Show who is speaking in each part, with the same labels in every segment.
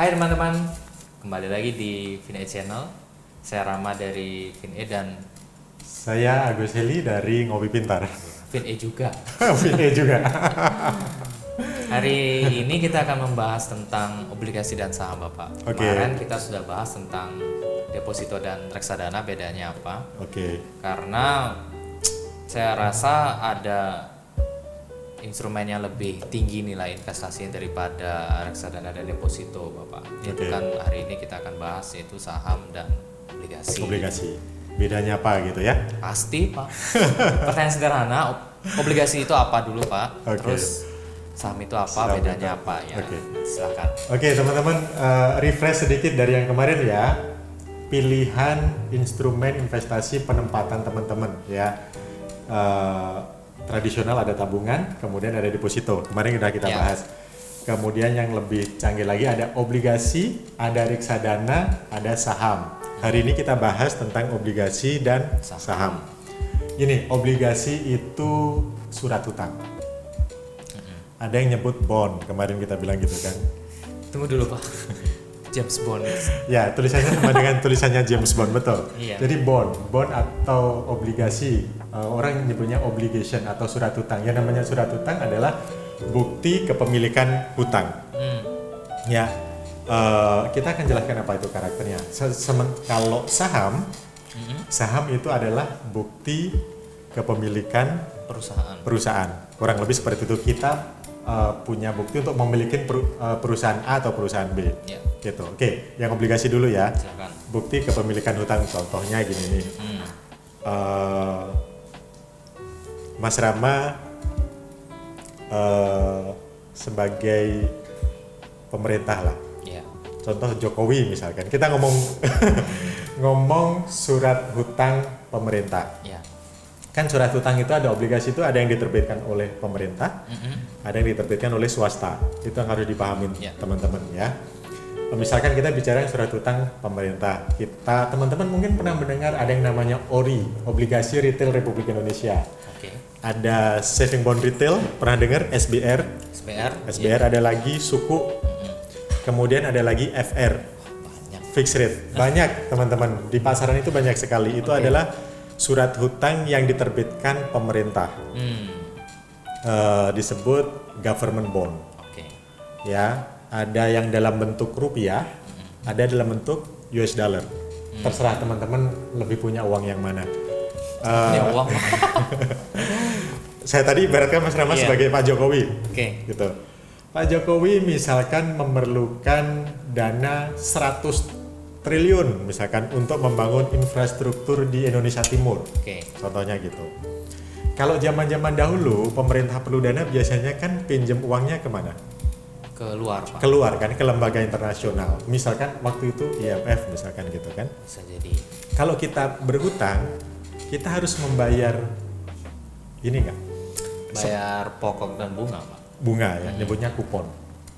Speaker 1: Hai teman-teman, kembali lagi di Vine Channel. Saya Rama dari Vine dan
Speaker 2: Saya Agus Heli dari Ngopi Pintar.
Speaker 1: Vine juga.
Speaker 2: Vine juga.
Speaker 1: Hari ini kita akan membahas tentang obligasi dan saham Bapak.
Speaker 2: Oke.
Speaker 1: Kemarin kita sudah bahas tentang deposito dan reksadana bedanya apa.
Speaker 2: Oke.
Speaker 1: Karena saya rasa ada instrumen yang lebih tinggi nilai investasinya daripada reksadana dan deposito Bapak. Itu
Speaker 2: Oke.
Speaker 1: kan hari ini kita akan bahas yaitu saham dan obligasi.
Speaker 2: Obligasi. Bedanya apa gitu ya?
Speaker 1: Pasti Pak. Pertanyaan sederhana, ob- obligasi itu apa dulu Pak?
Speaker 2: Oke.
Speaker 1: Terus saham itu apa?
Speaker 2: Saham
Speaker 1: bedanya
Speaker 2: itu-
Speaker 1: apa ya?
Speaker 2: oke.
Speaker 1: Silakan.
Speaker 2: Oke teman-teman, eh, refresh sedikit dari yang kemarin ya. Pilihan instrumen investasi penempatan teman-teman ya. Eh, tradisional ada tabungan, kemudian ada deposito. Kemarin sudah kita
Speaker 1: Ya.
Speaker 2: bahas. Kemudian yang lebih canggih lagi ada obligasi, ada reksadana, ada saham. Hari ini kita bahas tentang obligasi dan
Speaker 1: Saham.
Speaker 2: saham. Ini obligasi itu surat hutang. Ada yang nyebut bond, kemarin kita bilang gitu kan.
Speaker 1: Tunggu dulu Pak. James Bond.
Speaker 2: Ya, tulisannya sama dengan tulisannya James Bond, betul.
Speaker 1: Iya.
Speaker 2: Jadi bond, bond atau obligasi, eh, orang nyebutnya obligation atau surat hutang. Yang namanya surat hutang adalah bukti kepemilikan hutang.
Speaker 1: Hmm.
Speaker 2: Ya, eh, kita akan jelaskan apa itu karakternya. Se- kalau saham,
Speaker 1: Mhm.
Speaker 2: saham itu adalah bukti kepemilikan
Speaker 1: Perusahaan.
Speaker 2: perusahaan. Kurang lebih seperti itu kita eh, punya bukti untuk memiliki peru- eh, perusahaan A atau perusahaan B.
Speaker 1: Ya,
Speaker 2: Gitu. Oke, yang obligasi dulu ya.
Speaker 1: silakan.
Speaker 2: Bukti kepemilikan hutang contohnya gini nih.
Speaker 1: Hmm.
Speaker 2: Eh, Mas Rama eh, sebagai pemerintah lah.
Speaker 1: Ya.
Speaker 2: Contoh Jokowi misalkan. Kita ngomong ngomong surat hutang pemerintah.
Speaker 1: Ya.
Speaker 2: Kan surat hutang itu ada obligasi itu ada yang diterbitkan oleh pemerintah,
Speaker 1: Mhm.
Speaker 2: ada yang diterbitkan oleh swasta. Itu yang harus dipahamin
Speaker 1: Ya.
Speaker 2: teman-teman ya. Misalkan kita bicara surat hutang pemerintah, kita teman-teman mungkin pernah mendengar ada yang namanya ORI, Obligasi Retail Republik Indonesia.
Speaker 1: Oke.
Speaker 2: Ada Saving Bond Retail, pernah dengar SBR,
Speaker 1: SBR.
Speaker 2: SBR ada lagi suku, kemudian ada lagi FR,
Speaker 1: Banyak.
Speaker 2: fixed rate. Banyak teman-teman di pasaran itu banyak sekali. Itu
Speaker 1: Oke.
Speaker 2: adalah surat hutang yang diterbitkan pemerintah.
Speaker 1: Hmm.
Speaker 2: Eh, disebut government bond.
Speaker 1: Oke.
Speaker 2: Ya, ada yang dalam bentuk rupiah, ada dalam bentuk US dollar. Terserah teman-teman lebih punya uang yang mana. Eh,
Speaker 1: Ini uang.
Speaker 2: Saya tadi ibaratkan Mas Rama
Speaker 1: Iya.
Speaker 2: sebagai Pak Jokowi,
Speaker 1: Oke.
Speaker 2: gitu. Pak Jokowi misalkan memerlukan dana 100 triliun misalkan untuk membangun infrastruktur di Indonesia Timur.
Speaker 1: Oke.
Speaker 2: Contohnya gitu. Kalau zaman-zaman dahulu pemerintah perlu dana biasanya kan pinjam uangnya ke mana?
Speaker 1: Keluar Pak.
Speaker 2: Keluar kan ke lembaga internasional. Misalkan waktu itu IMF misalkan gitu kan.
Speaker 1: Bisa jadi.
Speaker 2: Kalau kita berhutang, kita harus membayar ini enggak?
Speaker 1: Bayar pokok dan bunga Pak.
Speaker 2: Bunga ya, nyebutnya kupon.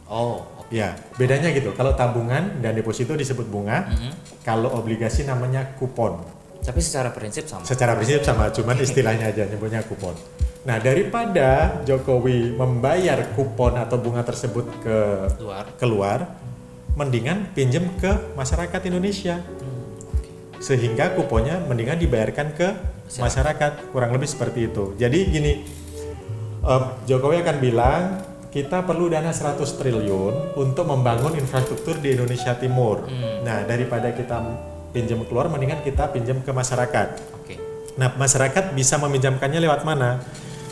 Speaker 1: Oh. oke.
Speaker 2: Ya, bedanya gitu. Kalau tabungan dan deposito disebut bunga,
Speaker 1: Mhm.
Speaker 2: kalau obligasi namanya kupon.
Speaker 1: Tapi secara prinsip sama.
Speaker 2: Secara prinsip sama, cuman istilahnya aja nyebutnya kupon. Nah, daripada Jokowi membayar kupon atau bunga tersebut ke
Speaker 1: Luar.
Speaker 2: keluar, mendingan pinjem ke masyarakat Indonesia.
Speaker 1: Hmm.
Speaker 2: Sehingga kuponnya mendingan dibayarkan ke masyarakat. Kurang lebih seperti itu. Jadi gini, eh, Jokowi akan bilang kita perlu dana 100 triliun untuk membangun infrastruktur di Indonesia Timur.
Speaker 1: Hmm.
Speaker 2: Nah, daripada kita pinjam keluar, mendingan kita pinjam ke masyarakat.
Speaker 1: Oke.
Speaker 2: Nah, masyarakat bisa meminjamkannya lewat mana?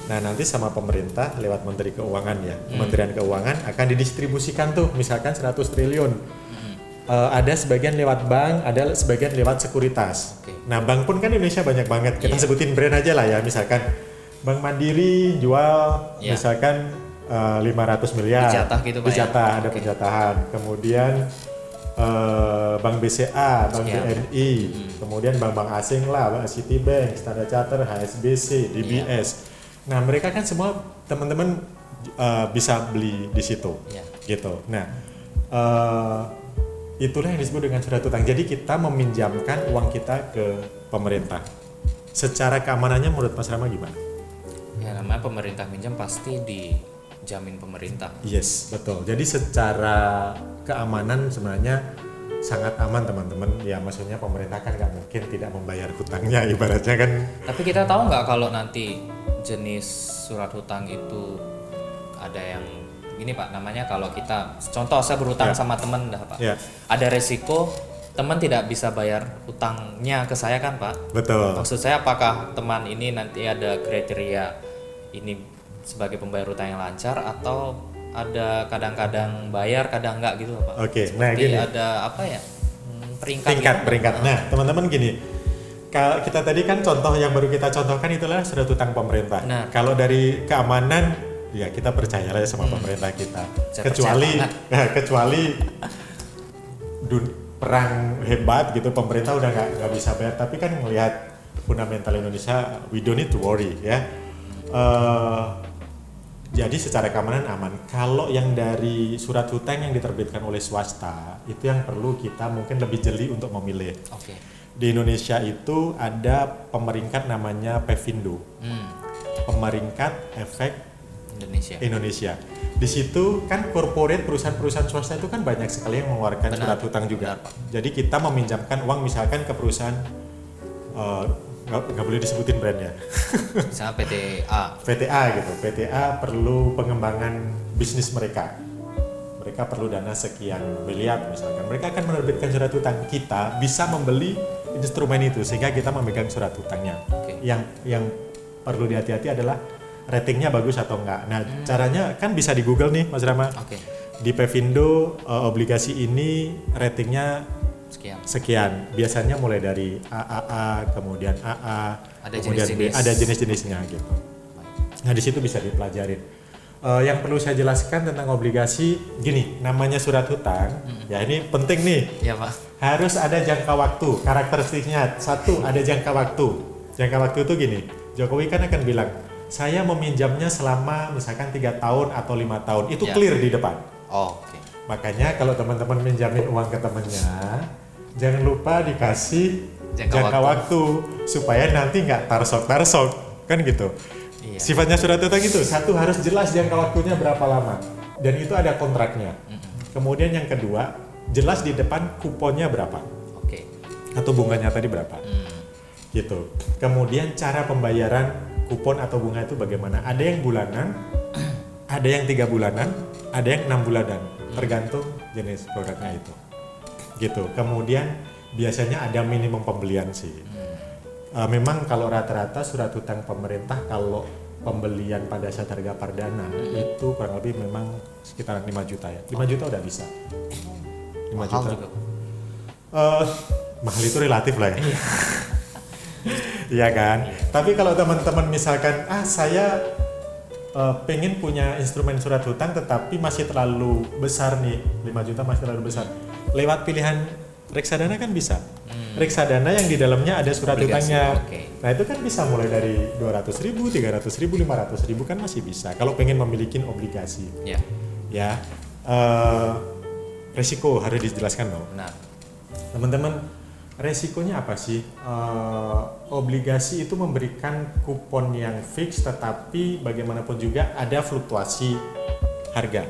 Speaker 2: Nah, nanti sama pemerintah lewat Menteri Keuangan ya. Kementerian Keuangan akan didistribusikan tuh misalkan 100 triliun.
Speaker 1: Mhm.
Speaker 2: Eh, ada sebagian lewat bank, ada sebagian lewat sekuritas.
Speaker 1: Oke.
Speaker 2: Nah, bank pun kan Indonesia banyak banget. Kita
Speaker 1: Iya.
Speaker 2: sebutin brand aja lah ya, misalkan Bank Mandiri jual
Speaker 1: Iya.
Speaker 2: misalkan eh, 500 miliar.
Speaker 1: Dijatah gitu, Pak, ya?
Speaker 2: Dijatah, ada
Speaker 1: Oke.
Speaker 2: penjatahan. Kemudian eh, Bank BCA, Bank
Speaker 1: Sekian.
Speaker 2: BNI,
Speaker 1: Hmm.
Speaker 2: kemudian bank-bank asing lah, Bank Citibank, Standard Chartered, HSBC, DBS. Nah, mereka kan semua teman-teman eh, bisa beli di situ
Speaker 1: Ya.
Speaker 2: gitu. Nah, eh, itulah yang disebut dengan surat utang. Jadi kita meminjamkan uang kita ke pemerintah. Secara keamanannya menurut Mas Rama gimana?
Speaker 1: Ya namanya pemerintah minjam pasti di dijamin pemerintah.
Speaker 2: Yes, betul. Jadi secara keamanan sebenarnya sangat aman teman-teman. Ya maksudnya pemerintah kan nggak mungkin tidak membayar hutangnya ibaratnya kan.
Speaker 1: Tapi kita tahu nggak kalau nanti jenis surat hutang itu ada yang gini pak namanya kalau kita contoh saya berhutang
Speaker 2: Ya.
Speaker 1: sama teman dah pak
Speaker 2: Ya,
Speaker 1: ada resiko teman tidak bisa bayar hutangnya ke saya kan pak
Speaker 2: betul.
Speaker 1: maksud saya apakah teman ini nanti ada kriteria ini sebagai pembayar hutang yang lancar atau ada kadang-kadang bayar kadang enggak gitu pak
Speaker 2: Oke, nah
Speaker 1: Seperti
Speaker 2: gini.
Speaker 1: ada apa ya hmm, peringkat
Speaker 2: Tingkat
Speaker 1: gitu.
Speaker 2: peringkat. Nah, teman-teman gini. Kalau kita tadi kan contoh yang baru kita contohkan itulah surat hutang pemerintah.
Speaker 1: Benar.
Speaker 2: Kalau dari keamanan ya kita percaya lah sama pemerintah kita.
Speaker 1: Hmm. Saya
Speaker 2: kecuali
Speaker 1: percaya
Speaker 2: kecuali dun- perang hebat gitu pemerintah udah nggak nggak bisa bayar tapi kan melihat fundamental Indonesia we don't need to worry ya Eh, jadi secara keamanan aman kalau yang dari surat hutang yang diterbitkan oleh swasta itu yang perlu kita mungkin lebih jeli untuk memilih
Speaker 1: oke
Speaker 2: di Indonesia itu ada pemeringkat namanya Pevindo
Speaker 1: hmm,
Speaker 2: pemeringkat efek
Speaker 1: Indonesia
Speaker 2: Indonesia. Di situ kan corporate perusahaan-perusahaan swasta itu kan banyak sekali yang mengeluarkan
Speaker 1: Benar.
Speaker 2: surat hutang juga.
Speaker 1: Benar, Pak.
Speaker 2: Jadi kita meminjamkan uang misalkan ke perusahaan eh, nggak nggak boleh disebutin brandnya,
Speaker 1: misalnya PTA
Speaker 2: PTA gitu. PTA perlu pengembangan bisnis mereka. Mereka perlu dana sekian miliar misalkan. Mereka akan menerbitkan surat hutang. Kita bisa membeli instrumen itu sehingga kita memegang surat hutangnya.
Speaker 1: Oke.
Speaker 2: Yang yang perlu dihati-hati adalah ratingnya bagus atau enggak. Nah,
Speaker 1: Hmm.
Speaker 2: caranya kan bisa di Google nih, Mas Rama.
Speaker 1: oke
Speaker 2: Di Pevindo eh, obligasi ini ratingnya
Speaker 1: sekian
Speaker 2: sekian. Biasanya mulai dari AAA, kemudian AA,
Speaker 1: Ada
Speaker 2: kemudian B,
Speaker 1: jenis-jenis.
Speaker 2: ada jenis-jenisnya gitu. Nah, di situ bisa dipelajarin. Eh, yang perlu saya jelaskan tentang obligasi, gini, namanya surat hutang, ya ini penting nih,
Speaker 1: ya pak
Speaker 2: harus ada jangka waktu. Karakteristiknya satu, ada jangka waktu. Jangka waktu itu gini, Jokowi kan akan bilang, saya meminjamnya selama misalkan tiga tahun atau lima tahun, itu
Speaker 1: Ya.
Speaker 2: clear di depan.
Speaker 1: oh, oke
Speaker 2: Makanya kalau teman-teman minjamin uang ke temennya, jangan lupa dikasih
Speaker 1: Jangka
Speaker 2: jangka, waktu. supaya nanti nggak tarsok tarsok kan gitu.
Speaker 1: Iya.
Speaker 2: Sifatnya surat utang itu satu harus jelas jangka waktunya berapa lama dan itu ada kontraknya. Kemudian yang kedua jelas di depan kuponnya berapa
Speaker 1: oke
Speaker 2: atau bunganya tadi berapa
Speaker 1: Hmm,
Speaker 2: gitu. Kemudian cara pembayaran kupon atau bunga itu bagaimana? Ada yang bulanan, ada yang tiga bulanan, ada yang enam bulanan, tergantung jenis produknya itu. Gitu. Kemudian biasanya ada minimum pembelian sih. Eh, memang kalau rata-rata surat hutang pemerintah kalau pembelian pada saat harga perdana itu kurang lebih memang sekitar 5 juta ya. 5 juta udah bisa. 5
Speaker 1: mahal
Speaker 2: juta.
Speaker 1: juga
Speaker 2: Eh, mahal itu relatif lah ya. Iya kan. Tapi kalau teman-teman misalkan ah saya eh, pengen punya instrumen surat hutang tetapi masih terlalu besar nih, 5 juta masih terlalu besar. Lewat pilihan reksadana kan bisa. Reksadana yang di dalamnya ada surat
Speaker 1: Hmm. Obligasi,
Speaker 2: hutangnya.
Speaker 1: oke.
Speaker 2: Nah itu kan bisa mulai dari 200 ribu, 300 ribu, 500 ribu kan masih bisa. Kalau pengen memiliki obligasi,
Speaker 1: ya
Speaker 2: ya eh, resiko harus dijelaskan dong
Speaker 1: benar
Speaker 2: teman-teman resikonya apa sih? Eh, obligasi itu memberikan kupon yang fix tetapi bagaimanapun juga ada fluktuasi harga.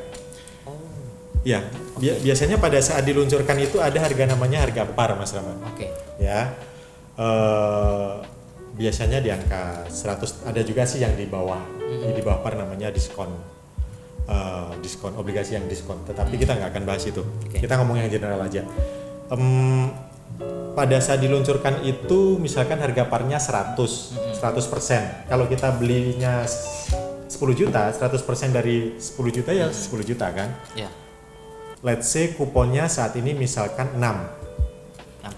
Speaker 2: Ya bi- biasanya pada saat diluncurkan itu ada harga namanya harga par mas Rama.
Speaker 1: Oke.
Speaker 2: Ya. Eh, biasanya di angka 100 ada juga sih yang di bawah. Di bawah par namanya diskon. Eh, diskon obligasi yang diskon. Tetapi kita nggak akan bahas itu.
Speaker 1: Oke.
Speaker 2: kita ngomong yang general aja. Em, pada saat diluncurkan itu misalkan harga parnya 100 100% kalau kita belinya 10 juta 100% dari 10 juta ya 10 juta kan
Speaker 1: ya
Speaker 2: let's say kuponnya saat ini misalkan 6
Speaker 1: enam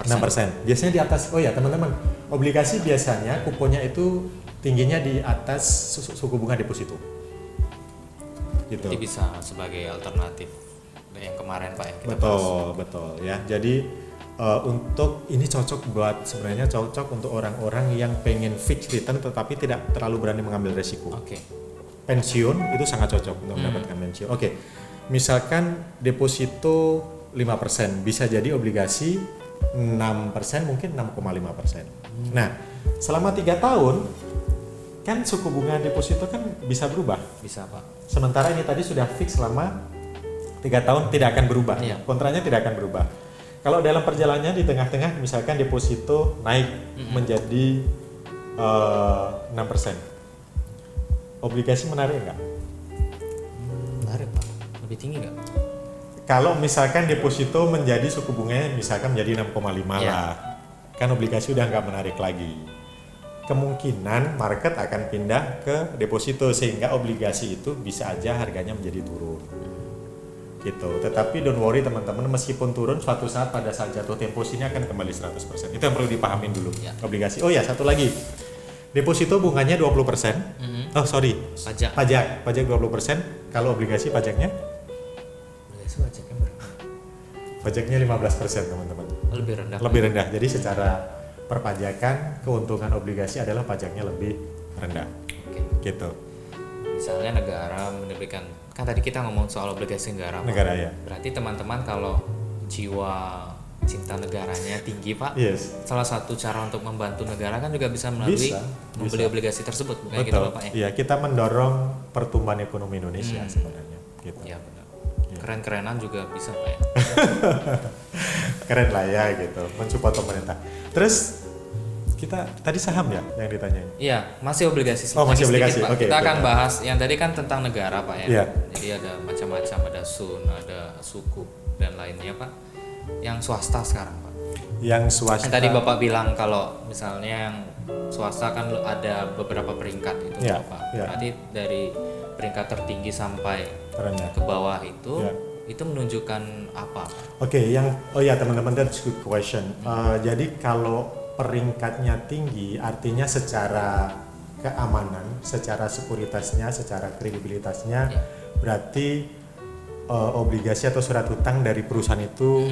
Speaker 2: 6%. Biasanya di atas oh ya teman-teman, obligasi biasanya kuponnya itu tingginya di atas su- suku bunga deposito. Gitu.
Speaker 1: Jadi bisa sebagai alternatif yang kemarin pak yang kita bahas.
Speaker 2: Betul, betul ya. Jadi eh, untuk ini cocok buat sebenarnya cocok untuk orang-orang yang pengen fix return tetapi tidak terlalu berani mengambil resiko.
Speaker 1: oke
Speaker 2: Pensiun itu sangat cocok untuk mendapatkan pensiun. Oke. Misalkan deposito 5%, bisa jadi obligasi 6% mungkin 6,5%. Nah, selama tiga tahun kan suku bunga deposito kan bisa berubah.
Speaker 1: Bisa pak.
Speaker 2: Sementara ini tadi sudah fix selama tiga tahun tidak akan berubah.
Speaker 1: Iya.
Speaker 2: Kontraknya tidak akan berubah. Kalau dalam perjalanannya di tengah-tengah misalkan deposito naik menjadi eh, enam persen, obligasi menarik nggak?
Speaker 1: Menarik pak. Lebih tinggi nggak?
Speaker 2: Kalau misalkan deposito menjadi suku bunganya misalkan menjadi 6,5
Speaker 1: Iya.
Speaker 2: lah, kan obligasi udah nggak menarik lagi. Kemungkinan market akan pindah ke deposito sehingga obligasi itu bisa aja harganya menjadi turun. Gitu. Tetapi don't worry teman-teman, meskipun turun suatu saat pada saat jatuh tempo sini akan kembali 100%. Itu yang perlu dipahamin dulu.
Speaker 1: Ya.
Speaker 2: Obligasi. Oh ya, satu lagi. Deposito bunganya 20%.
Speaker 1: Mhm.
Speaker 2: Oh, sorry.
Speaker 1: Pajak.
Speaker 2: Pajak, pajak 20%. Kalau obligasi pajaknya
Speaker 1: Obligasi pajaknya berapa?
Speaker 2: pajaknya 15% teman-teman.
Speaker 1: Lebih rendah.
Speaker 2: lebih rendah. Jadi secara perpajakan keuntungan obligasi adalah pajaknya lebih rendah.
Speaker 1: Oke.
Speaker 2: Gitu.
Speaker 1: Misalnya negara menerbitkan kan tadi kita ngomong soal obligasi negara. Pak.
Speaker 2: Negara ya.
Speaker 1: Berarti teman-teman kalau jiwa cinta negaranya tinggi pak,
Speaker 2: Yes.
Speaker 1: salah satu cara untuk membantu negara kan juga bisa melalui
Speaker 2: Bisa,
Speaker 1: membeli
Speaker 2: bisa.
Speaker 1: obligasi tersebut, bukan gitu bapak ya?
Speaker 2: Iya, kita mendorong pertumbuhan ekonomi Indonesia
Speaker 1: Hmm.
Speaker 2: sebenarnya. Gitu.
Speaker 1: Benar.
Speaker 2: Iya.
Speaker 1: Keren-kerenan juga bisa pak ya.
Speaker 2: Keren lah ya gitu, mensupport pemerintah. Terus kita tadi saham ya yang ditanyain.
Speaker 1: Iya, masih obligasi.
Speaker 2: Oh, masih
Speaker 1: sedikit,
Speaker 2: obligasi.
Speaker 1: Pak.
Speaker 2: Oke,
Speaker 1: Kita akan bahas yang tadi kan tentang negara, Pak ya.
Speaker 2: Iya.
Speaker 1: Jadi ada macam-macam, ada sun, ada suku dan lainnya, Pak. Yang swasta sekarang, Pak.
Speaker 2: Yang swasta.
Speaker 1: Yang tadi Bapak bilang kalau misalnya yang swasta kan ada beberapa peringkat itu, Bapak.
Speaker 2: iya.
Speaker 1: Berarti dari peringkat tertinggi sampai
Speaker 2: terendah.
Speaker 1: ke bawah itu
Speaker 2: Iya.
Speaker 1: itu menunjukkan apa, Pak?
Speaker 2: Oke, yang oh ya teman-teman that's good question. Uh, jadi kalau peringkatnya tinggi, artinya secara keamanan, secara sekuritasnya, secara kredibilitasnya,
Speaker 1: Ya.
Speaker 2: berarti uh, obligasi atau surat hutang dari perusahaan itu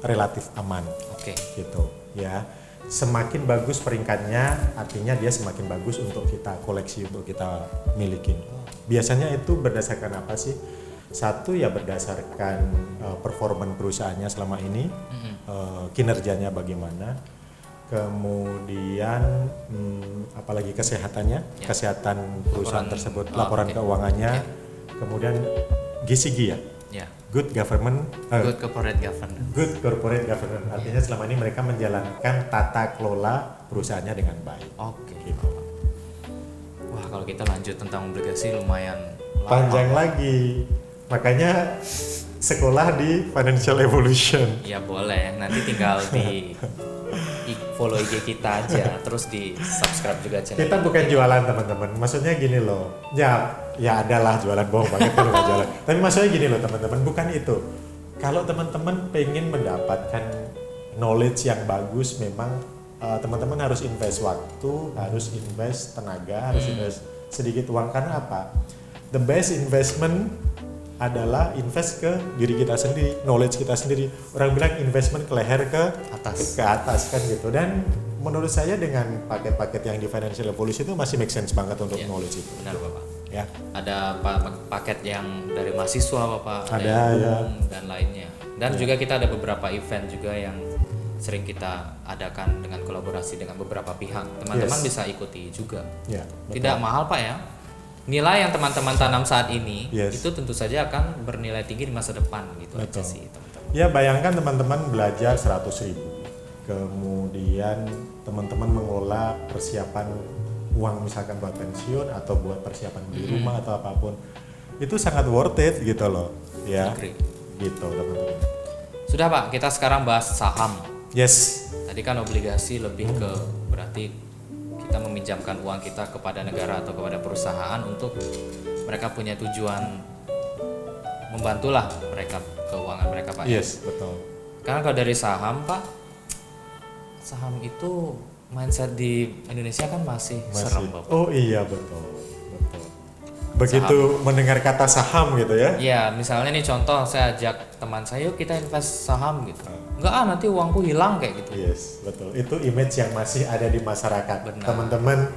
Speaker 2: relatif aman,
Speaker 1: Oke.
Speaker 2: gitu ya. Semakin bagus peringkatnya, artinya dia semakin bagus untuk kita koleksi, untuk kita milikin. Biasanya itu berdasarkan apa sih? Satu ya berdasarkan uh, performan perusahaannya selama ini,
Speaker 1: Mhm.
Speaker 2: uh, kinerjanya bagaimana, kemudian hmm, apalagi kesehatannya,
Speaker 1: Ya.
Speaker 2: kesehatan perusahaan
Speaker 1: Laporan-
Speaker 2: tersebut,
Speaker 1: oh,
Speaker 2: laporan
Speaker 1: oke.
Speaker 2: keuangannya,
Speaker 1: Ya.
Speaker 2: kemudian GCG ya,
Speaker 1: Ya.
Speaker 2: good government, uh,
Speaker 1: Good corporate governance.
Speaker 2: good corporate governance. Artinya selama ini mereka menjalankan tata kelola perusahaannya dengan baik.
Speaker 1: Oke.
Speaker 2: Gitu.
Speaker 1: Wah, kalau kita lanjut tentang obligasi lumayan lama.
Speaker 2: Panjang lagi, makanya sekolah di Financial Evolution.
Speaker 1: Ya boleh, nanti tinggal di follow IG kita aja, terus di subscribe juga channel.
Speaker 2: Kita bukan jualan teman-teman, maksudnya gini loh. Ya, ya adalah jualan bohong banget kalau nggak jualan. Tapi maksudnya gini loh teman-teman, bukan itu. Kalau teman-teman pengen mendapatkan knowledge yang bagus, memang uh, teman-teman harus invest waktu, harus invest tenaga, harus
Speaker 1: Hmm.
Speaker 2: invest sedikit uang karena apa? The best investment adalah invest ke diri kita sendiri, knowledge kita sendiri. Orang bilang investment ke leher ke
Speaker 1: Atas.
Speaker 2: ke atas kan gitu dan menurut saya dengan paket-paket yang di financial evolution itu masih make sense banget untuk
Speaker 1: Iya.
Speaker 2: knowledge itu
Speaker 1: Benar Bapak.
Speaker 2: ya
Speaker 1: Ada pa- pa- paket yang dari mahasiswa Bapak,
Speaker 2: Ada,
Speaker 1: yang
Speaker 2: ya.
Speaker 1: dan lainnya. Dan juga kita ada beberapa event juga yang sering kita adakan dengan kolaborasi dengan beberapa pihak. Teman-teman
Speaker 2: Yes.
Speaker 1: bisa ikuti juga.
Speaker 2: ya betul.
Speaker 1: Tidak mahal Pak ya. Nilai yang teman-teman tanam saat ini
Speaker 2: Yes.
Speaker 1: itu tentu saja akan bernilai tinggi di masa depan gitu aja
Speaker 2: Betul.
Speaker 1: sih teman-teman.
Speaker 2: ya bayangkan teman-teman belajar 100 ribu kemudian teman-teman mengelola persiapan uang misalkan buat pensiun atau buat persiapan beli rumah atau apa pun itu sangat worth it gitu loh ya
Speaker 1: Agree.
Speaker 2: gitu teman-teman
Speaker 1: Sudah Pak, kita sekarang bahas saham.
Speaker 2: yes
Speaker 1: Tadi kan obligasi lebih ke berarti kita meminjamkan uang kita kepada negara atau kepada perusahaan untuk mereka punya tujuan membantulah mereka keuangan mereka Pak.
Speaker 2: yes betul
Speaker 1: Karena kalau dari saham Pak, saham itu mindset di Indonesia kan masih, serem Bapak.
Speaker 2: Oh iya betul, betul. Begitu mendengar kata saham gitu ya?
Speaker 1: Iya, misalnya nih contoh saya ajak teman saya, yuk kita invest saham gitu. Enggak ah, nanti uangku hilang kayak gitu.
Speaker 2: Yes, betul. Itu image yang masih ada di masyarakat. Teman-teman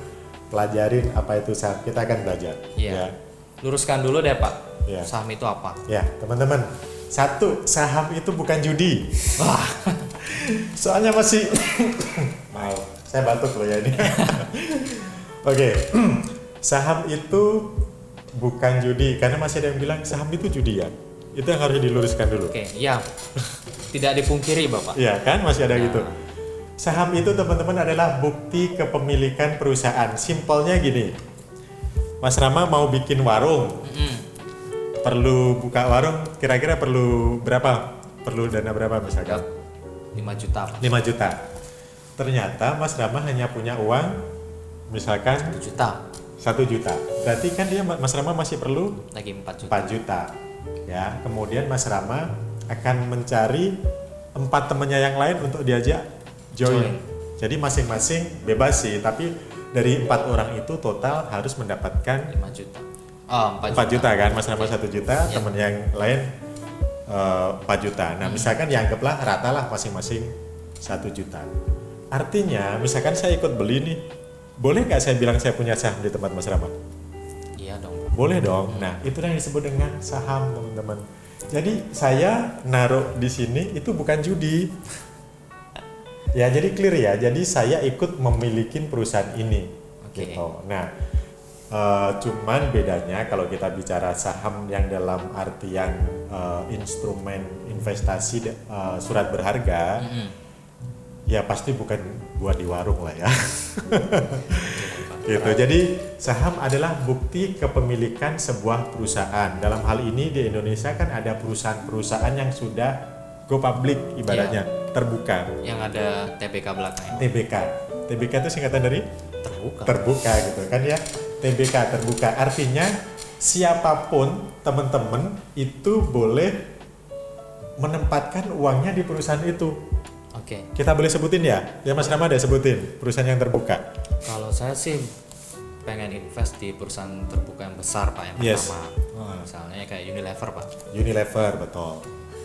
Speaker 2: pelajarin apa itu saham. Kita akan belajar.
Speaker 1: Iya. Luruskan dulu deh Pak,
Speaker 2: Iya.
Speaker 1: saham itu apa?
Speaker 2: Ya, teman-teman. Satu, saham itu bukan judi.
Speaker 1: Wah,
Speaker 2: Soalnya masih Mau, saya batuk loh ya ini. Oke, saham itu bukan judi karena masih ada yang bilang saham itu judi ya. Itu yang harus diluruskan dulu.
Speaker 1: Oke, ya. Tidak dipungkiri, Bapak.
Speaker 2: Iya kan masih ada
Speaker 1: Nah.
Speaker 2: gitu. Saham itu teman-teman adalah bukti kepemilikan perusahaan. Simpelnya gini. Mas Rama mau bikin warung,
Speaker 1: Mm-mm.
Speaker 2: perlu buka warung, kira-kira perlu berapa? Perlu dana berapa misalkan?
Speaker 1: 5 juta, Pak.
Speaker 2: 5 juta. Ternyata Mas Rama hanya punya uang misalkan
Speaker 1: 1 juta,
Speaker 2: 1 juta. Berarti kan dia Mas Rama masih perlu
Speaker 1: lagi 4 juta.
Speaker 2: 4 juta. Ya, kemudian Mas Rama akan mencari empat temannya yang lain untuk diajak join.
Speaker 1: Join.
Speaker 2: Jadi masing-masing bebas sih, tapi dari empat orang itu total harus mendapatkan
Speaker 1: 5 juta. Oh, 4,
Speaker 2: 4 juta kan, Mas Rama 1 juta,
Speaker 1: Ya.
Speaker 2: teman yang lain eh, 4 juta. Nah, misalkan dianggaplah rata lah masing-masing 1 juta. Artinya, misalkan saya ikut beli nih, boleh nggak saya bilang saya punya saham di tempat Mas Rama? Boleh dong. Nah, itu yang disebut dengan saham, teman-teman. Jadi saya naruh di sini itu bukan judi. Ya, jadi clear ya. Jadi saya ikut memiliki perusahaan ini.
Speaker 1: Oke.
Speaker 2: Gitu. Nah, eh, cuman bedanya kalau kita bicara saham yang dalam artian eh, instrumen investasi eh, surat berharga,
Speaker 1: Mm-mm.
Speaker 2: ya pasti bukan buat di warung lah ya. Gitu. Jadi saham adalah bukti kepemilikan sebuah perusahaan. Dalam hal ini di Indonesia kan ada perusahaan-perusahaan yang sudah go public ibaratnya, terbuka.
Speaker 1: Yang ada TBK belakangnya.
Speaker 2: TBK. TBK itu singkatan dari
Speaker 1: Terbuka.
Speaker 2: terbuka gitu kan ya. TBK terbuka artinya siapa pun teman-teman itu boleh menempatkan uangnya di perusahaan itu.
Speaker 1: Oke.
Speaker 2: Kita boleh sebutin ya? Ya Mas Rama ada sebutin perusahaan yang terbuka.
Speaker 1: Kalau saya sih pengen invest di perusahaan terbuka yang besar, Pak, yang
Speaker 2: Yes.
Speaker 1: pertama.
Speaker 2: Hmm.
Speaker 1: Misalnya kayak Unilever, Pak.
Speaker 2: Unilever betul.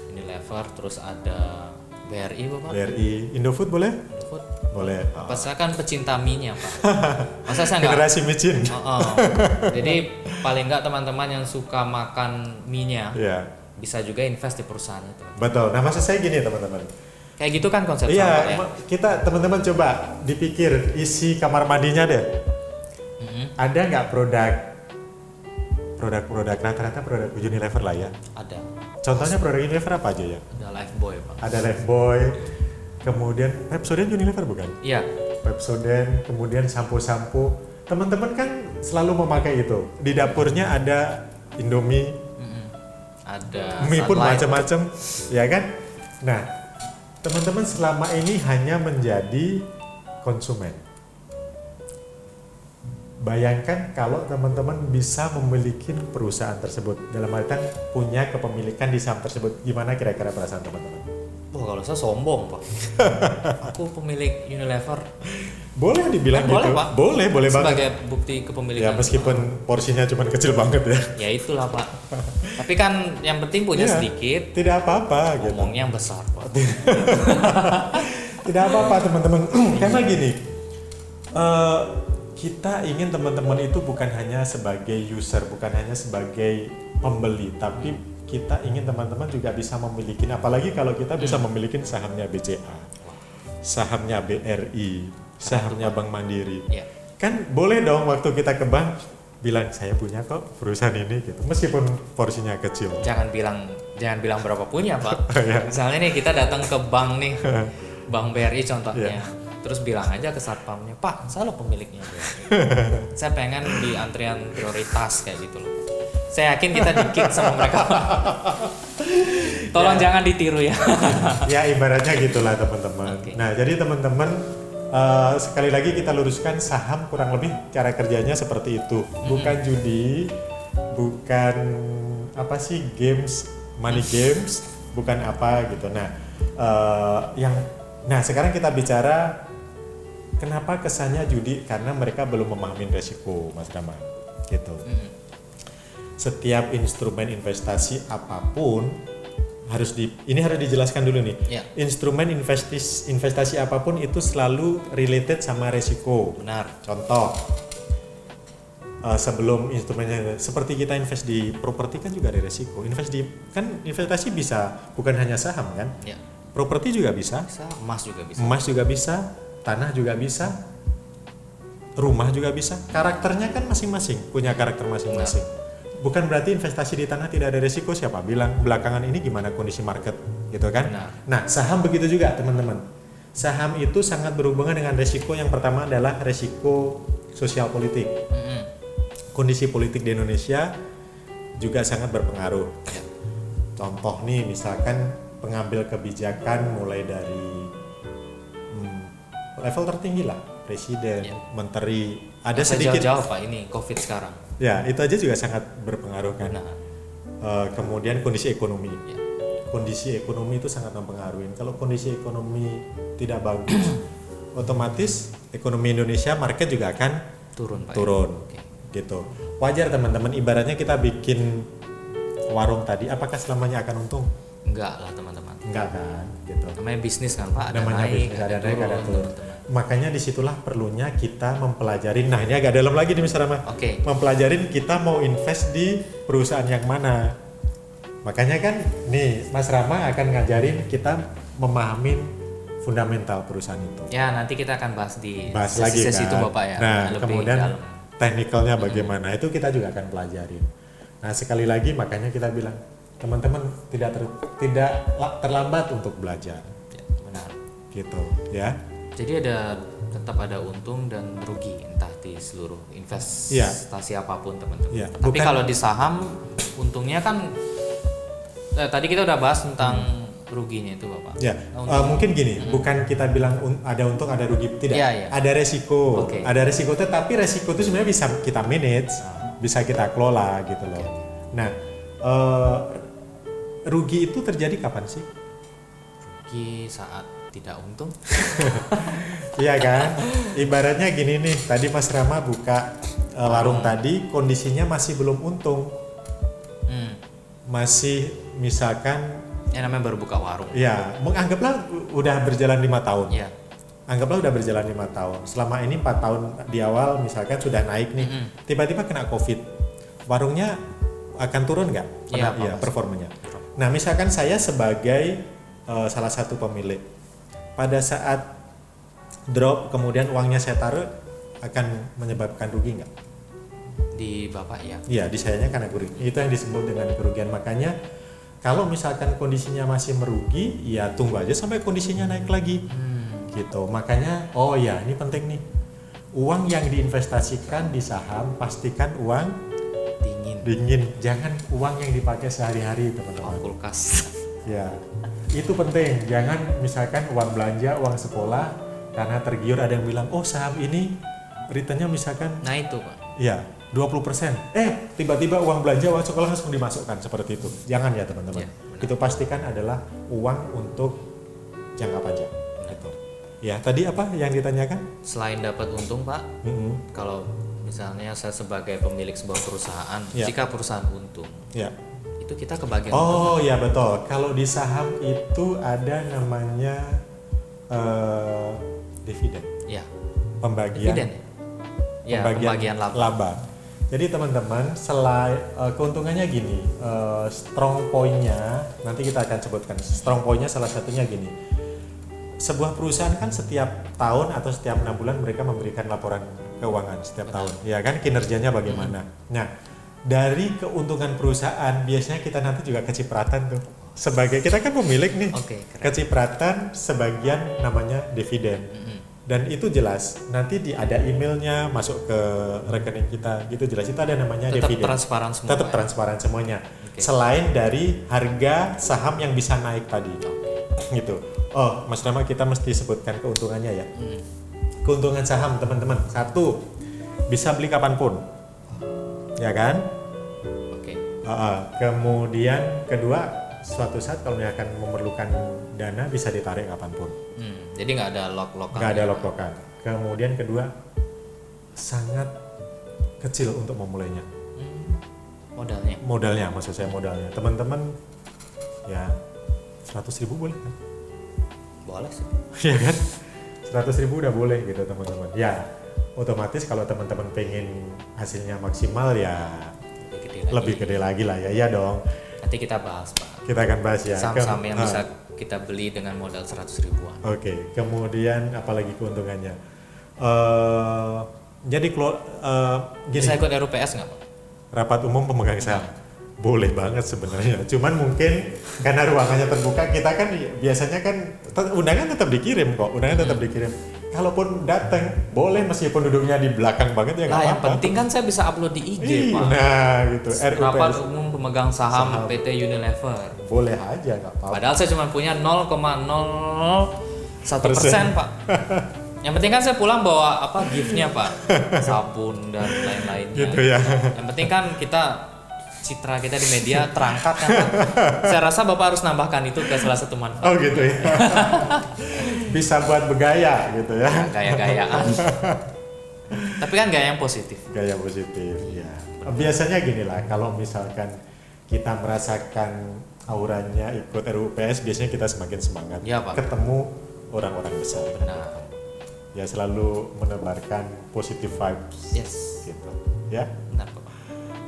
Speaker 1: Unilever terus ada BRI, Bapak.
Speaker 2: BRI, Indofood boleh?
Speaker 1: Food.
Speaker 2: Boleh.
Speaker 1: Apa saya kan pecinta mie-nya, Pak. Masa saya nggak
Speaker 2: Generasi micin.
Speaker 1: Oh, oh. Jadi paling nggak teman-teman yang suka makan mie-nya
Speaker 2: Iya,
Speaker 1: bisa juga invest di perusahaan itu.
Speaker 2: betul. Nah, maksud saya gini teman-teman.
Speaker 1: Kayak gitu kan konsep
Speaker 2: Iya,
Speaker 1: ya.
Speaker 2: kita teman-teman coba dipikir isi kamar mandinya deh.
Speaker 1: Mm-mm,
Speaker 2: Ada nggak produk produk-produk rata-rata produk Unilever lah ya.
Speaker 1: Ada.
Speaker 2: Contohnya produk Unilever apa aja ya?
Speaker 1: Ada Lifebuoy, Pak.
Speaker 2: Ada Lifebuoy, kemudian Pepsodent Unilever bukan?
Speaker 1: Iya.
Speaker 2: Pepsodent, kemudian sampo-sampo. Teman-teman kan selalu memakai itu. Di dapurnya ada Indomie,
Speaker 1: Mm-mm. Ada
Speaker 2: mie pun macam-macam, ya kan? Nah, teman-teman selama ini hanya menjadi konsumen. Bayangkan kalau teman-teman bisa memiliki perusahaan tersebut dalam artian punya kepemilikan di saham tersebut, gimana kira-kira perasaan teman-teman?
Speaker 1: Wah, kalau saya sombong, Pak. Aku pemilik Unilever
Speaker 2: Boleh dibilang
Speaker 1: Eh, boleh,
Speaker 2: gitu?
Speaker 1: Pak.
Speaker 2: Boleh, boleh
Speaker 1: sebagai
Speaker 2: banget.
Speaker 1: bukti
Speaker 2: Ya
Speaker 1: kepemilikan.
Speaker 2: meskipun porsinya cuma kecil banget ya,
Speaker 1: ya itulah, Pak. Tapi kan yang penting punya
Speaker 2: Iya.
Speaker 1: sedikit,
Speaker 2: tidak apa-apa gitu.
Speaker 1: ngomongnya yang besar, Pak.
Speaker 2: Tidak apa-apa teman-teman, karena gini, eh, kita ingin teman-teman itu bukan hanya sebagai user, bukan hanya sebagai pembeli, tapi kita ingin teman-teman juga bisa memiliki, apalagi kalau kita bisa memiliki sahamnya BCA, sahamnya BRI, sahamnya Bank Mandiri,
Speaker 1: Ya.
Speaker 2: kan boleh dong waktu kita ke bank bilang saya punya kok perusahaan ini gitu, meskipun porsinya kecil.
Speaker 1: Jangan bilang jangan bilang berapa punya, Pak.
Speaker 2: Ya.
Speaker 1: Misalnya nih kita datang ke bank nih, Bank BRI contohnya.
Speaker 2: Iya.
Speaker 1: Terus bilang aja ke satpamnya, Pak, saya lo pemiliknya. Saya pengen di antrian prioritas kayak gitu loh. Saya yakin kita dikit sama mereka. Tolong jangan ditiru ya.
Speaker 2: ya ibaratnya gitulah teman-teman.
Speaker 1: Oke.
Speaker 2: Nah jadi teman-teman eh, sekali lagi kita luruskan saham kurang lebih cara kerjanya seperti itu, bukan judi, bukan apa sih games, money games, bukan apa gitu. Nah eh, yang nah sekarang kita bicara kenapa kesannya judi? Karena mereka belum memahami resiko, Mas Rama, gitu.
Speaker 1: Mm.
Speaker 2: setiap instrumen investasi apa pun harus di ini harus dijelaskan dulu nih.
Speaker 1: Ya.
Speaker 2: Instrumen investis, investasi apa pun itu selalu related sama resiko.
Speaker 1: Benar.
Speaker 2: Contoh eh, sebelum instrumennya seperti kita invest di properti kan juga ada resiko. Invest di kan investasi bisa bukan hanya saham kan?
Speaker 1: Ya.
Speaker 2: Properti juga bisa,
Speaker 1: Bisa emas juga bisa.
Speaker 2: emas juga bisa, tanah juga bisa. rumah juga bisa. Karakternya kan masing-masing, punya karakter masing-masing. Bukan berarti investasi di tanah tidak ada resiko. Siapa bilang belakangan ini gimana kondisi market, gitu kan?
Speaker 1: Benar.
Speaker 2: Nah, saham begitu juga teman-teman. Saham itu sangat berhubungan dengan resiko. Yang pertama adalah resiko sosial politik.
Speaker 1: Mm-mm.
Speaker 2: Kondisi politik di Indonesia juga sangat berpengaruh.
Speaker 1: Ya.
Speaker 2: Contoh nih, misalkan pengambil kebijakan mulai dari hmm, level tertinggi lah, presiden,
Speaker 1: Ya.
Speaker 2: menteri, ada
Speaker 1: usah
Speaker 2: sedikit.
Speaker 1: jauh-jauh pak ini covid sekarang
Speaker 2: Ya, itu aja juga sangat berpengaruh kan.
Speaker 1: nah
Speaker 2: Eh, kemudian kondisi ekonomi.
Speaker 1: ya.
Speaker 2: Kondisi ekonomi itu sangat mempengaruhi. Kalau kondisi ekonomi tidak bagus, otomatis ekonomi Indonesia market juga akan
Speaker 1: turun pak ya?
Speaker 2: turun.
Speaker 1: Oke.
Speaker 2: Gitu. Wajar teman-teman. Ibaratnya kita bikin warung tadi, apakah selamanya akan untung?
Speaker 1: enggak lah teman-teman
Speaker 2: Enggak kan, gitu.
Speaker 1: namanya bisnis kan pak ada
Speaker 2: Namanya
Speaker 1: naik
Speaker 2: bisnis, ada naik, ada turun.
Speaker 1: turun, teman.
Speaker 2: Makanya di situlah perlunya kita mempelajari. Nah ini agak dalam lagi nih Mas Rama.
Speaker 1: oke
Speaker 2: Mempelajarin kita mau invest di perusahaan yang mana. Makanya kan nih Mas Rama akan ngajarin kita memahamin fundamental perusahaan itu.
Speaker 1: ya nanti kita akan bahas di
Speaker 2: Bahas lagi
Speaker 1: sesi-sesi
Speaker 2: kan.
Speaker 1: itu bapak ya
Speaker 2: Nah
Speaker 1: lebih
Speaker 2: kemudian
Speaker 1: dalam.
Speaker 2: teknikalnya bagaimana itu kita juga akan pelajarin. Nah sekali lagi makanya kita bilang teman-teman tidak ter- tidak la- terlambat untuk belajar
Speaker 1: Ya, benar
Speaker 2: gitu ya.
Speaker 1: Jadi ada tetap ada untung dan rugi entah di seluruh investasi apa pun teman-teman.
Speaker 2: Iya,
Speaker 1: Tapi
Speaker 2: bukan-
Speaker 1: kalau di saham untungnya kan eh, tadi kita udah bahas tentang ruginya itu bapak.
Speaker 2: Ya, eh, mungkin gini, bukan kita bilang un- ada untung ada rugi, tidak.
Speaker 1: Iya, iya.
Speaker 2: Ada resiko,
Speaker 1: Oke.
Speaker 2: ada resiko, tetapi resiko itu sebenarnya bisa kita manage,
Speaker 1: Ah.
Speaker 2: bisa kita kelola gitu loh. Nah, eh, rugi itu terjadi kapan sih?
Speaker 1: Rugi saat tidak untung.
Speaker 2: Iya kan? Ibaratnya gini nih, tadi Mas Rama buka eh, warung tadi, kondisinya masih belum untung,
Speaker 1: Hmm.
Speaker 2: masih misalkan,
Speaker 1: Ya namanya baru buka warung.
Speaker 2: ya, menganggaplah udah berjalan lima tahun.
Speaker 1: Ya.
Speaker 2: anggaplah udah berjalan lima tahun selama ini empat tahun di awal misalkan sudah naik nih
Speaker 1: Mm-mm.
Speaker 2: tiba-tiba kena covid warungnya akan turun nggak
Speaker 1: iya, Pak.
Speaker 2: performanya nah misalkan saya sebagai eh, salah satu pemilik pada saat drop kemudian uangnya saya taruh akan menyebabkan rugi nggak
Speaker 1: Di bapak ya.
Speaker 2: Iya, di sayanya karena kerugian. Itu yang disebut dengan kerugian. Makanya kalau misalkan kondisinya masih merugi, ya tunggu aja sampai kondisinya naik lagi.
Speaker 1: Hmm.
Speaker 2: Gitu. Makanya oh ya, ini penting nih. Uang yang diinvestasikan di saham pastikan uang
Speaker 1: Dingin.
Speaker 2: dingin, jangan uang yang dipakai sehari-hari, teman-teman.
Speaker 1: kulkas.
Speaker 2: Ya. Itu penting. Jangan misalkan uang belanja, uang sekolah karena tergiur ada yang bilang, "Oh, saham ini returnnya misalkan
Speaker 1: Nah itu pak.
Speaker 2: Iya, 20%. Eh, tiba-tiba uang belanja, uang sekolah langsung dimasukkan seperti itu. Jangan ya, teman-teman.
Speaker 1: Benar.
Speaker 2: itu pastikan adalah uang untuk jangka panjang. Gitu. Ya, tadi apa yang ditanyakan?
Speaker 1: Selain dapat untung pak,
Speaker 2: Mm-mm.
Speaker 1: kalau misalnya saya sebagai pemilik sebuah perusahaan,
Speaker 2: Ya.
Speaker 1: jika perusahaan untung,
Speaker 2: Ya.
Speaker 1: Itu kita kebagian.
Speaker 2: Oh, ya betul. Kalau di saham itu ada namanya eh, dividen,
Speaker 1: Ya,
Speaker 2: pembagian
Speaker 1: dividen. Ya, pembagian, laba.
Speaker 2: Jadi teman-teman, selain eh, keuntungannya gini, eh, strong point-nya nanti kita akan sebutkan. Strong point-nya salah satunya gini. Sebuah perusahaan kan setiap tahun atau setiap enam bulan mereka memberikan laporan keuangan setiap tahun, ya kan kinerjanya bagaimana. Nah, dari keuntungan perusahaan biasanya kita nanti juga kecipratan tuh. Sebagai kita kan pemilik nih,
Speaker 1: keren.
Speaker 2: kecipratan sebagian namanya dividen dan itu jelas nanti di ada emailnya masuk ke rekening kita gitu jelas itu ada namanya
Speaker 1: Tetap
Speaker 2: dividen
Speaker 1: transparan semua.
Speaker 2: tetap
Speaker 1: ya?
Speaker 2: transparan semuanya
Speaker 1: Oke.
Speaker 2: selain dari harga saham yang bisa naik tadi
Speaker 1: Oke.
Speaker 2: gitu oh mas Rama kita mesti sebutkan keuntungannya ya
Speaker 1: Mm.
Speaker 2: keuntungan saham teman-teman satu bisa beli kapan pun ya kan
Speaker 1: Oke.
Speaker 2: Uh, kemudian kedua suatu saat kalau misalkan memerlukan dana bisa ditarik kapan pun
Speaker 1: Hmm, Jadi nggak ada lock-lockan.
Speaker 2: nggak ada
Speaker 1: Pak?
Speaker 2: lock-lockan. Kemudian kedua sangat kecil untuk memulainya.
Speaker 1: Hmm, Modalnya.
Speaker 2: Modalnya maksud saya modalnya. Teman-teman ya 100 ribu boleh kan?
Speaker 1: Boleh sih.
Speaker 2: Iya kan? 100 ribu udah boleh gitu teman-teman. Ya otomatis kalau teman-teman pengen hasilnya maksimal ya
Speaker 1: Lebih gede lagi.
Speaker 2: lebih gede lagi lah ya. Iya dong.
Speaker 1: Nanti kita bahas Pak.
Speaker 2: Kita akan bahas ya.
Speaker 1: Saham-saham yang
Speaker 2: ah.
Speaker 1: bisa kita beli dengan modal 100 ribuan.
Speaker 2: Oke, kemudian apalagi keuntungannya? Eh Jadi eh, gini,
Speaker 1: Bisa ikut RUPS nggak Pak?
Speaker 2: rapat umum pemegang saham boleh banget sebenarnya. Cuman mungkin karena ruangannya terbuka, kita kan biasanya kan undangan tetap dikirim kok, undangan tetap dikirim. Kalaupun datang, boleh meskipun duduknya di belakang banget ya nggak
Speaker 1: yang
Speaker 2: apa-apa.
Speaker 1: penting kan saya bisa upload di IG
Speaker 2: Ih,
Speaker 1: Pak.
Speaker 2: Nah, gitu.
Speaker 1: Rapat umum pemegang saham,
Speaker 2: Saham.
Speaker 1: PT Unilever.
Speaker 2: boleh aja nggak apa-apa.
Speaker 1: Padahal saya cuma punya 0,01 persen
Speaker 2: Persen.
Speaker 1: Pak. Yang penting kan saya pulang bawa apa giftnya Pak, sabun dan lain-lainnya.
Speaker 2: Gitu ya.
Speaker 1: Yang penting kan kita citra kita di media terangkat kan. Saya rasa Bapak harus nambahkan itu ke salah satu manfaat.
Speaker 2: Oh gitu ya. Bisa buat bergaya gitu ya.
Speaker 1: Ya, gaya-gayaan. Tapi kan gaya yang positif.
Speaker 2: Gaya positif, ya. Biasanya gini lah, kalau misalkan kita merasakan auranya ikut RUPS, biasanya kita semakin semangat.
Speaker 1: Iya, Pak.
Speaker 2: Ketemu orang-orang besar.
Speaker 1: Benar.
Speaker 2: Ya selalu menebarkan positive vibes
Speaker 1: Yes.
Speaker 2: gitu. Ya.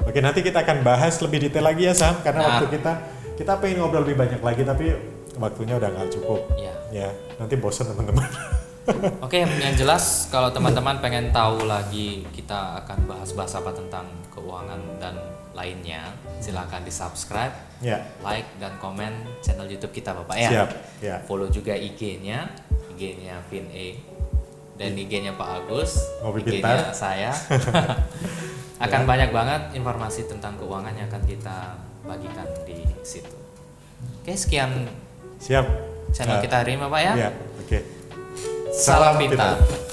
Speaker 2: Oke, nanti kita akan bahas lebih detail lagi ya Sam, karena
Speaker 1: Nah.
Speaker 2: waktu kita kita pengen ngobrol lebih banyak lagi, tapi waktunya udah nggak cukup.
Speaker 1: Ya.
Speaker 2: Ya, nanti bosan teman-teman.
Speaker 1: Oke, yang jelas kalau teman-teman pengen tahu lagi kita akan bahas-bahas apa tentang keuangan dan lainnya, silakan di subscribe,
Speaker 2: ya,
Speaker 1: like dan komen channel YouTube kita Bapak ya.
Speaker 2: siap. Ya.
Speaker 1: Follow juga IG-nya, IG-nya Vin E dan IG-nya Pak Agus,
Speaker 2: Ngopi
Speaker 1: IG-nya saya. akan banyak banget informasi tentang keuangan yang akan kita bagikan di situ. Oke, sekian
Speaker 2: Siap.
Speaker 1: channel
Speaker 2: Nah,
Speaker 1: kita hari ini Bapak ya.
Speaker 2: Ya, oke.
Speaker 1: Salam
Speaker 2: Salam
Speaker 1: pintar.
Speaker 2: pintar.